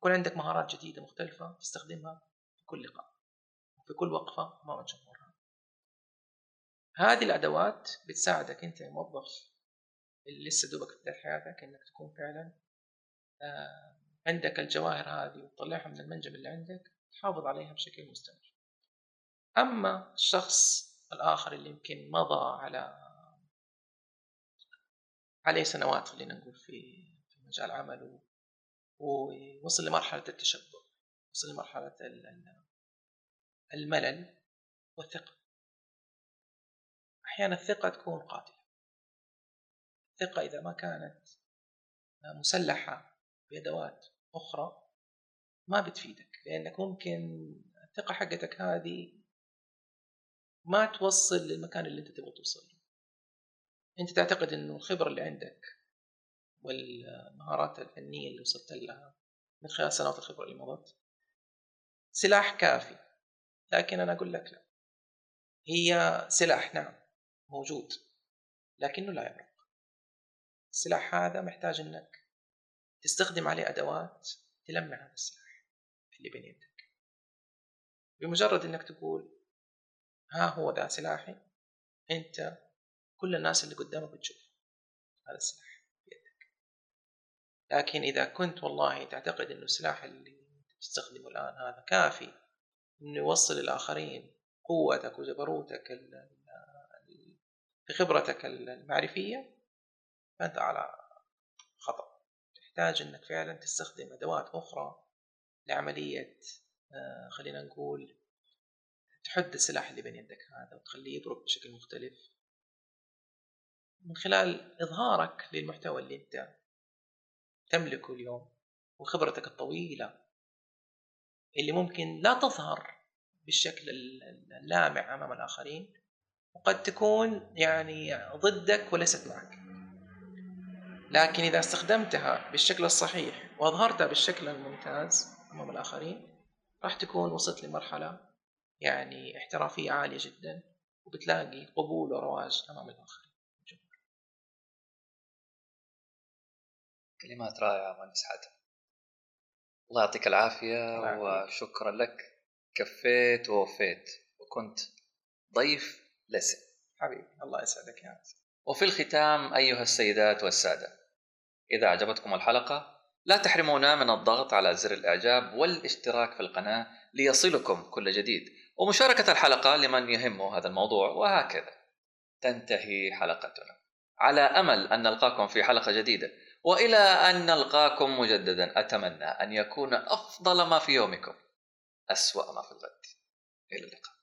ويكون عندك مهارات جديدة مختلفة تستخدمها في كل لقاء وفي كل وقفة أمام الجمهور هذه الأدوات بتساعدك أنت يا موظف اللي لسه دوبك في بداية حياتك إنك تكون فعلا آه، عندك الجواهر هذه وتطلعها من المنجم اللي عندك تحافظ عليها بشكل مستمر. أما الشخص الآخر اللي يمكن مضى على عليه سنوات خلينا نقول في مجال عمله ووصل لمرحلة التشبع وصل لمرحلة الملل والثقة. أحيانا الثقة تكون قاتلة. الثقة إذا ما كانت مسلحة بأدوات أخرى ما بتفيدك لأنك ممكن الثقة حقتك هذه ما توصل للمكان اللي أنت تبغى توصل له. أنت تعتقد أنه الخبرة اللي عندك والمهارات الفنية اللي وصلت لها من خلال سنوات الخبرة اللي مضت. سلاح كافي لكن أنا أقول لك لا. هي سلاح نعم موجود لكنه لا يبرق. السلاح هذا محتاج أنك تستخدم عليه أدوات تلمع هذا السلاح اللي بين يدك. بمجرد أنك تقول ها هو ذا سلاحي أنت كل الناس اللي قدامك بتشوف هذا السلاح. لكن إذا كنت والله تعتقد أنه السلاح اللي تستخدمه الآن هذا كافي أنه يوصل للآخرين قوتك وجبروتك في خبرتك المعرفية فأنت على خطأ. تحتاج أنك فعلا تستخدم أدوات أخرى لعملية آه، خلينا نقول تحد السلاح اللي بين يدك هذا وتخليه يضرب بشكل مختلف. من خلال إظهارك للمحتوى اللي أنت تملكه اليوم وخبرتك الطويلة اللي ممكن لا تظهر بالشكل اللامع أمام الآخرين وقد تكون يعني ضدك وليست معك. لكن إذا استخدمتها بالشكل الصحيح وأظهرتها بالشكل الممتاز أمام الآخرين راح تكون وصلت لمرحلة يعني احترافية عالية جدا وبتلاقي قبول ورواج أمام الآخرين. كلمات رائعة مهندس حاتم الله يعطيك العافية وشكرا لك. كفيت ووفيت. وكنت ضيف لسن حبيبي الله يسعدك يا عزيز وفي الختام أيها السيدات والسادة إذا أعجبتكم الحلقة لا تحرمونا من الضغط على زر الإعجاب والاشتراك في القناة ليصلكم كل جديد. ومشاركة الحلقة لمن يهمه هذا الموضوع وهكذا. تنتهي حلقتنا. على أمل أن نلقاكم في حلقة جديدة. وإلى أن نلقاكم مجددا أتمنى أن يكون أفضل ما في يومكم أسوأ ما في الغد. إلى اللقاء.